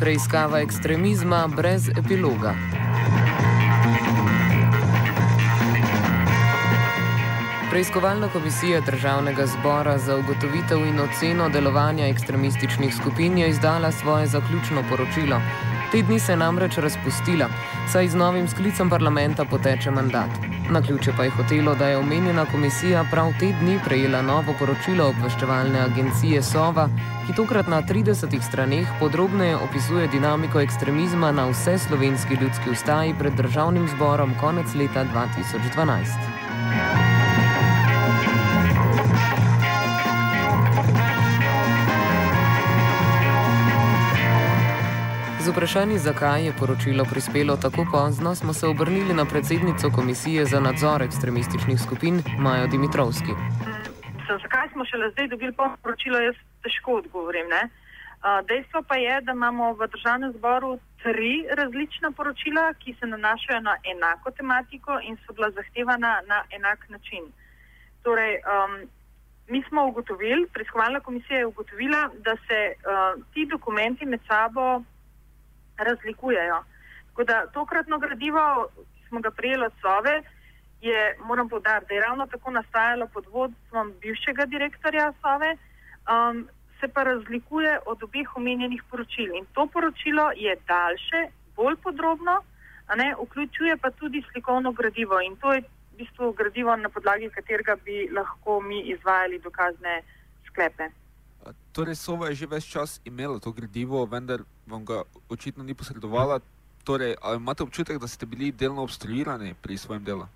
Preiskava ekstremizma brez epiloga. Preiskovalna komisija Državnega zbora za ugotovitev in oceno delovanja ekstremističnih skupin je izdala svoje zaključno poročilo. Te dni se je namreč razpustila, saj z novim sklicem parlamenta poteče mandat. Na ključe pa je hotelo, da je omenjena komisija prav te dni prejela novo poročilo obveščevalne agencije Sova, ki tokrat na 30 straneh podrobneje opisuje dinamiko ekstremizma na vse slovenski ljudski ustaji pred državnim zborom konec leta 2012. Z vprašanjem, zakaj je poročilo prispelo tako pozno, smo se obrnili na predsednico Komisije za nadzor ekstremističnih skupin Majo Dimitrovski. Zakaj smo šele zdaj dobili poročilo, jaz težko odgovorim. Ne? Dejstvo pa je, da imamo v državnem zboru tri različna poročila, ki se nanašajo na enako tematiko in so bila zahtevana na enak način. Torej, um, mi smo ugotovili, preiskovalna komisija je ugotovila, da se uh, ti dokumenti med sabo razlikujejo. Tako da tokratno gradivo, ki smo ga prijeli od Sove, je, moram povdariti, da je ravno tako nastajalo pod vodstvom bivšega direktorja Sove, um, se pa razlikuje od obeh omenjenih poročil. In to poročilo je daljše, bolj podrobno, ne, vključuje pa tudi slikovno gradivo. In to je v bistvu gradivo, na podlagi katerega bi lahko mi izvajali dokazne sklepe. Torej, Sova je že več čas imela to gradivo, vendar vam ga očitno ni posredovala. Torej, ali imate občutek, da ste bili delno obstruirani pri svojem delu?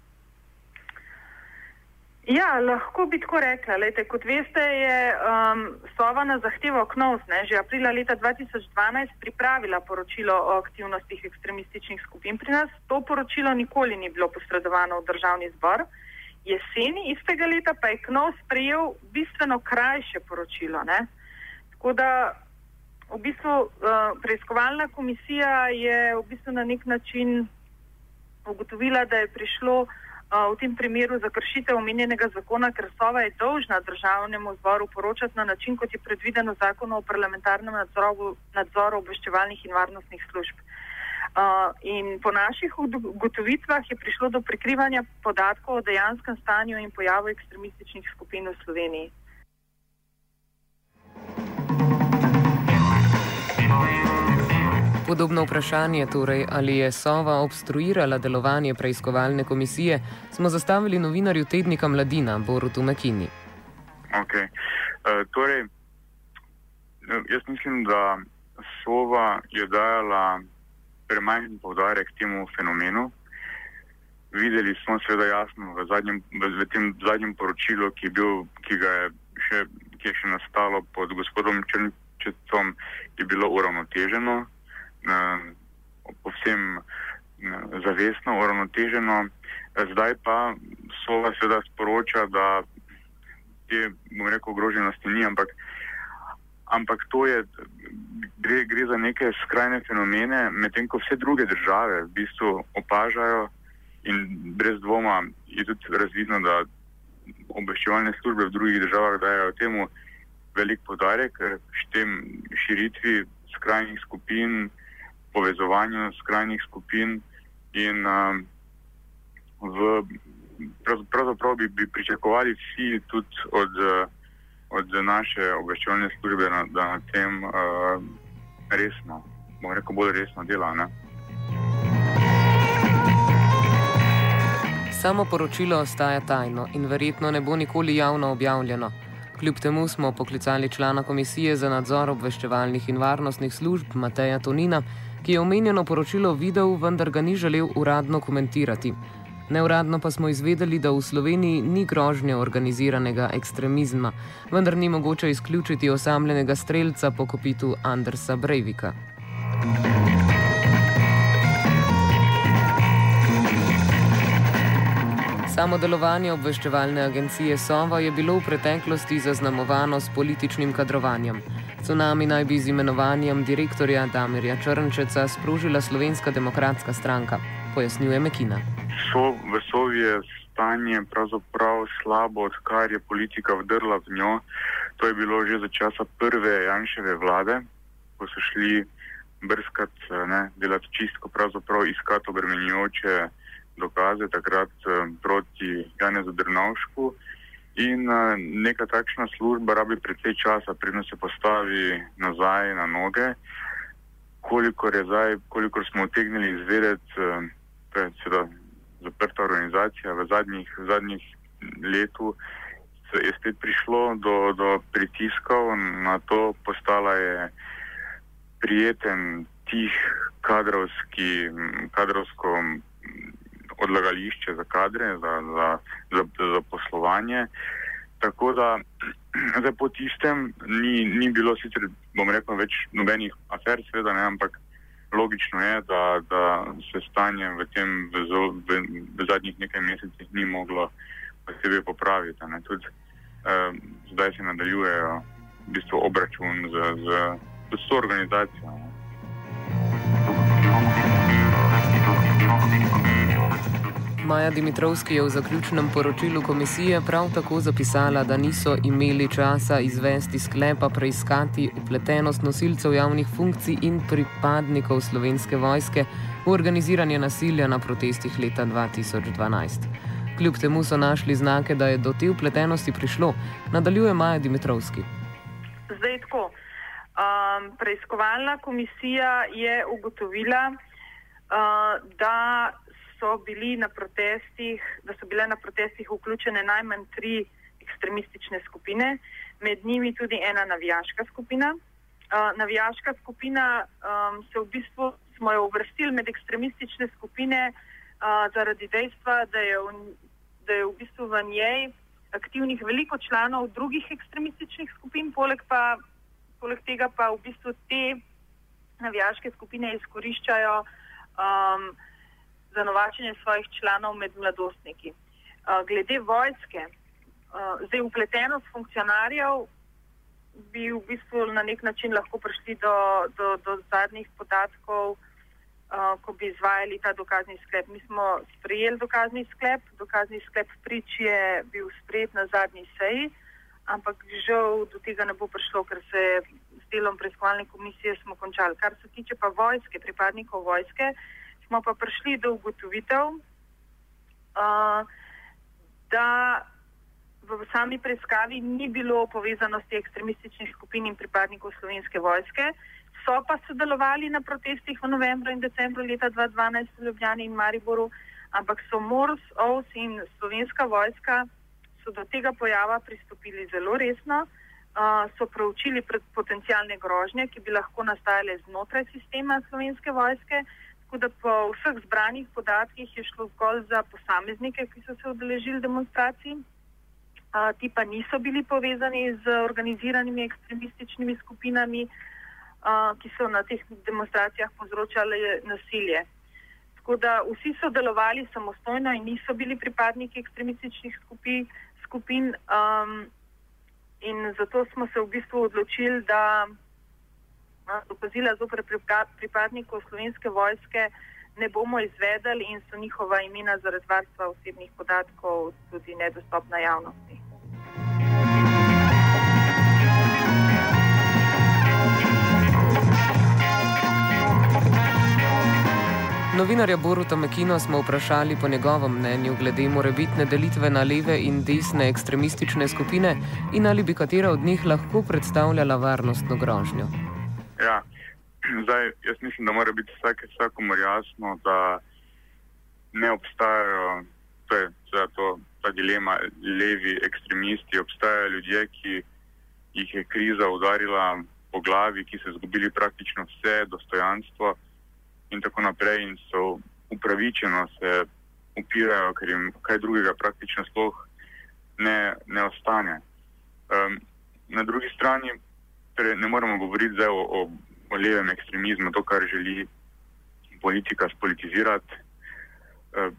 Ja, lahko bi tako rekla. Lejte, kot veste, je um, Sova na zahtevo KNOVS ne, že aprila leta 2012 pripravila poročilo o aktivnostih ekstremističnih skupin pri nas. To poročilo nikoli ni bilo posredovano v državni zbor. Jeseni istega leta pa je KNOVS sprejel bistveno krajše poročilo. Ne. Tako da v bistvu uh, preiskovalna komisija je v bistvu na nek način ugotovila, da je prišlo uh, v tem primeru za kršitev omenjenega zakona, ker Sova je dolžna državnemu zboru poročati na način, kot je predvideno v zakonu o parlamentarnem nadzoru, nadzoru obveščevalnih in varnostnih služb. Uh, in po naših ugotovitvah je prišlo do prikrivanja podatkov o dejanskem stanju in pojavu ekstremističnih skupin v Sloveniji. Podobno vprašanje, torej, ali je Sova obstruirala delovanje preiskovalne komisije, smo zastavili novinarju tednika Mladina, Borutu Mekini. Okay. Uh, torej, jaz mislim, da Sova je dajala premajhen povdarek temu fenomenu. Videli smo seveda jasno v, zadnjem, v tem zadnjem poročilu, ki, bil, ki, je, še, ki je še nastalo pod gospodom Črnčecom, je bilo uravnoteženo povsem zavestno, uravnoteženo. Zdaj pa Sova seveda sporoča, da te, bom rekel, ogroženosti ni, ampak, ampak to je, gre, gre za neke skrajne fenomene, medtem ko vse druge države v bistvu opažajo in brez dvoma je tudi razvidno, da obveščevalne službe v drugih državah dajo temu velik podarek, štem širitvi skrajnih skupin, povezovanju skrajnih skupin in um, v, pravzaprav bi, bi pričakovali vsi tudi od, od naše obveščevalne službe, da na tem uh, resno, bom rekel, bolj resno dela. Ne? Samo poročilo ostaja tajno in verjetno ne bo nikoli javno objavljeno. Kljub temu smo poklicali člana Komisije za nadzor obveščevalnih in varnostnih služb Mateja Tonina, ki je omenjeno poročilo videl, vendar ga ni želel uradno komentirati. Neuradno pa smo izvedeli, da v Sloveniji ni grožnje organiziranega ekstremizma, vendar ni mogoče izključiti osamljenega streljca po kopitu Andersa Breivika. Samo delovanje obveščevalne agencije Sova je bilo v preteklosti zaznamovano s političnim kadrovanjem. Tsunami naj bi z imenovanjem direktorja Damirja Črnčeca sprožila Slovenska demokratska stranka. pojasnjuje Mekina. So, v Sovi je stanje pravzaprav slabo, odkar je politika vdrla v njo. To je bilo že za časa prve Janševe vlade, ko so šli brskati, delati čistko, pravzaprav iskati obremenjujoče dokaze takrat proti Janezu Drnovšku. In neka takšna služba rabi precej časa, predno se postavi nazaj na noge. Kolikor, je zdaj, kolikor smo utegnili izvedeti, to je seveda zaprta organizacija v zadnjih, v zadnjih letu, je spet prišlo do, do pritiskov na to, postala je prijeten tih kadrovski, kadrovsko odlagališče za kadre, za, za, za, za poslovanje. Tako da zdaj po tistem ni, ni bilo sicer, bom rekel, več nobenih afer, seveda ne, ampak logično je, da, da se stanje v tem v, v, v zadnjih nekaj mesecih ni moglo posebej popraviti. Tudi, eh, zdaj se nadaljujejo v bistvu obračun z, z, z to organizacijo. Ne. Maja Dimitrovski je v zaključnem poročilu komisije prav tako zapisala, da niso imeli časa izvesti sklepa preiskati upletenost nosilcev javnih funkcij in pripadnikov slovenske vojske v organiziranje nasilja na protestih leta 2012. Kljub temu so našli znake, da je do te upletenosti prišlo, nadaljuje Maja Dimitrovski. Zdaj tako. Um, preiskovalna komisija je ugotovila, uh, da so, na da so bile na protestih vključene najmanj tri ekstremistične skupine, med njimi tudi ena navijaška skupina. Uh, navijaška skupina um, se v bistvu smo jo uvrstili med ekstremistične skupine uh, zaradi dejstva, da je, v, da je v bistvu v njej aktivnih veliko članov drugih ekstremističnih skupin, poleg, pa, poleg tega pa v bistvu te navijaške skupine izkoriščajo um, za novačenje svojih članov med mladostniki. Glede vojske, zdaj upletenost funkcionarjev bi v bistvu na nek način lahko prišli do, do, do zadnjih podatkov, ko bi izvajali ta dokazni sklep. Mi smo sprejeli dokazni sklep, dokazni sklep prič je bil sprejet na zadnji seji, ampak žal do tega ne bo prišlo, ker se s delom preiskovalne komisije smo končali. Kar se tiče pa vojske, pripadnikov vojske, uh, smo pa prišli do ugotovitev, uh, da v sami preiskavi ni bilo povezanosti ekstremističnih skupin in pripadnikov slovenske vojske. So pa sodelovali na protestih v novembru in decembru leta 2012 v Ljubljani in Mariboru, ampak so Mors, OVS in slovenska vojska do tega pojava pristopili zelo resno. Uh, so proučili potencijalne grožnje, ki bi lahko nastajale znotraj sistema slovenske vojske, uh, Tako da po vseh zbranih podatkih je šlo zgolj za posameznike, ki so se odeležili demonstracij. A, ti pa niso bili povezani z organiziranimi ekstremističnimi skupinami, a, ki so na teh demonstracijah povzročali nasilje. Tako da vsi so delovali samostojno in niso bili pripadniki ekstremističnih skupi, skupin. Um, in zato smo se v bistvu odločili, da dokazila zoper pripadnikov slovenske vojske ne bomo izvedeli in so njihova imena zaradi varstva osebnih podatkov tudi nedostopna javnosti. Novinarja Boruta Mekino smo vprašali po njegovem mnenju glede morebitne delitve na leve in desne ekstremistične skupine in ali bi katera od njih lahko predstavljala varnostno grožnjo. Ja, zdaj jaz mislim, da mora biti vsake, vsakomor jasno, da ne obstajajo, to je to, ta dilema, levi ekstremisti, obstajajo ljudje, ki jih je kriza udarila po glavi, ki so izgubili praktično vse dostojanstvo in tako naprej in so upravičeno se upirajo, ker jim kaj drugega praktično sploh ne, ne ostane. Um, na drugi strani torej ne moremo govoriti zdaj o, o, o levem ekstremizmu, to, kar želi politika spolitizirati eh,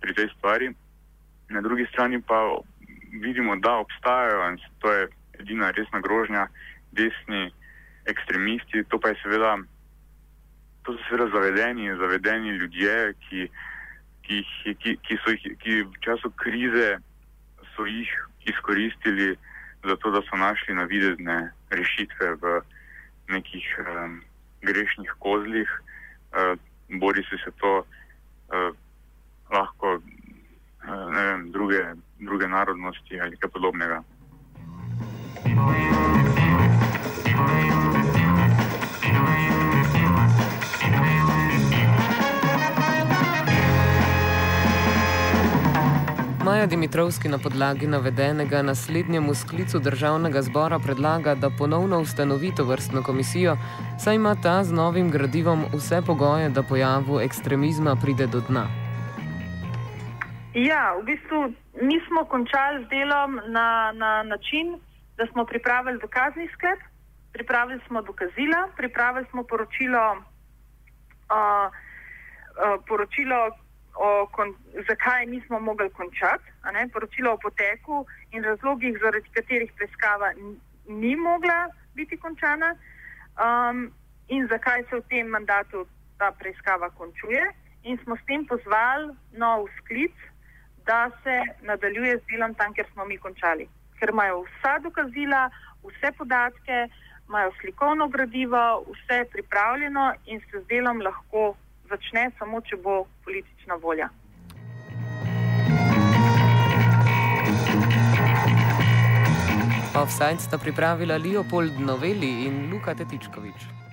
pri tej stvari. Na drugi strani pa vidimo, da obstajajo in to je edina resna grožnja desni ekstremisti. To pa je seveda, to so seveda zavedeni, zavedeni ljudje, ki ki, ki, ki so jih ki v času krize so jih izkoristili za to, da so našli navidezne rešitve v nekih um, grešnih kozlih. Uh, bori se se to uh, lahko uh, vem, druge, druge narodnosti ali kaj podobnega. Maja Dimitrovski na podlagi navedenega naslednjemu sklicu državnega zbora predlaga, da ponovno ustanovi to vrstno komisijo, saj ima ta z novim gradivom vse pogoje, da pojavu ekstremizma pride do dna. Ja, v bistvu mi smo končali z delom na, na način, da smo pripravili dokazni sklep, pripravili smo dokazila, pripravili smo poročilo, uh, uh, poročilo o, kon, zakaj nismo mogli končati, poročilo o poteku in razlogih, zaradi katerih preiskava ni mogla biti končana um, in zakaj se v tem mandatu ta preiskava končuje. In smo s tem pozvali nov sklic, da se nadaljuje z delom tam, kjer smo mi končali. Ker imajo vsa dokazila, vse podatke, imajo slikovno gradivo, vse pripravljeno in se z delom lahko začne, samo če bo politična volja. Offside sta pripravila Leopold Noveli in Luka Tetičkovič.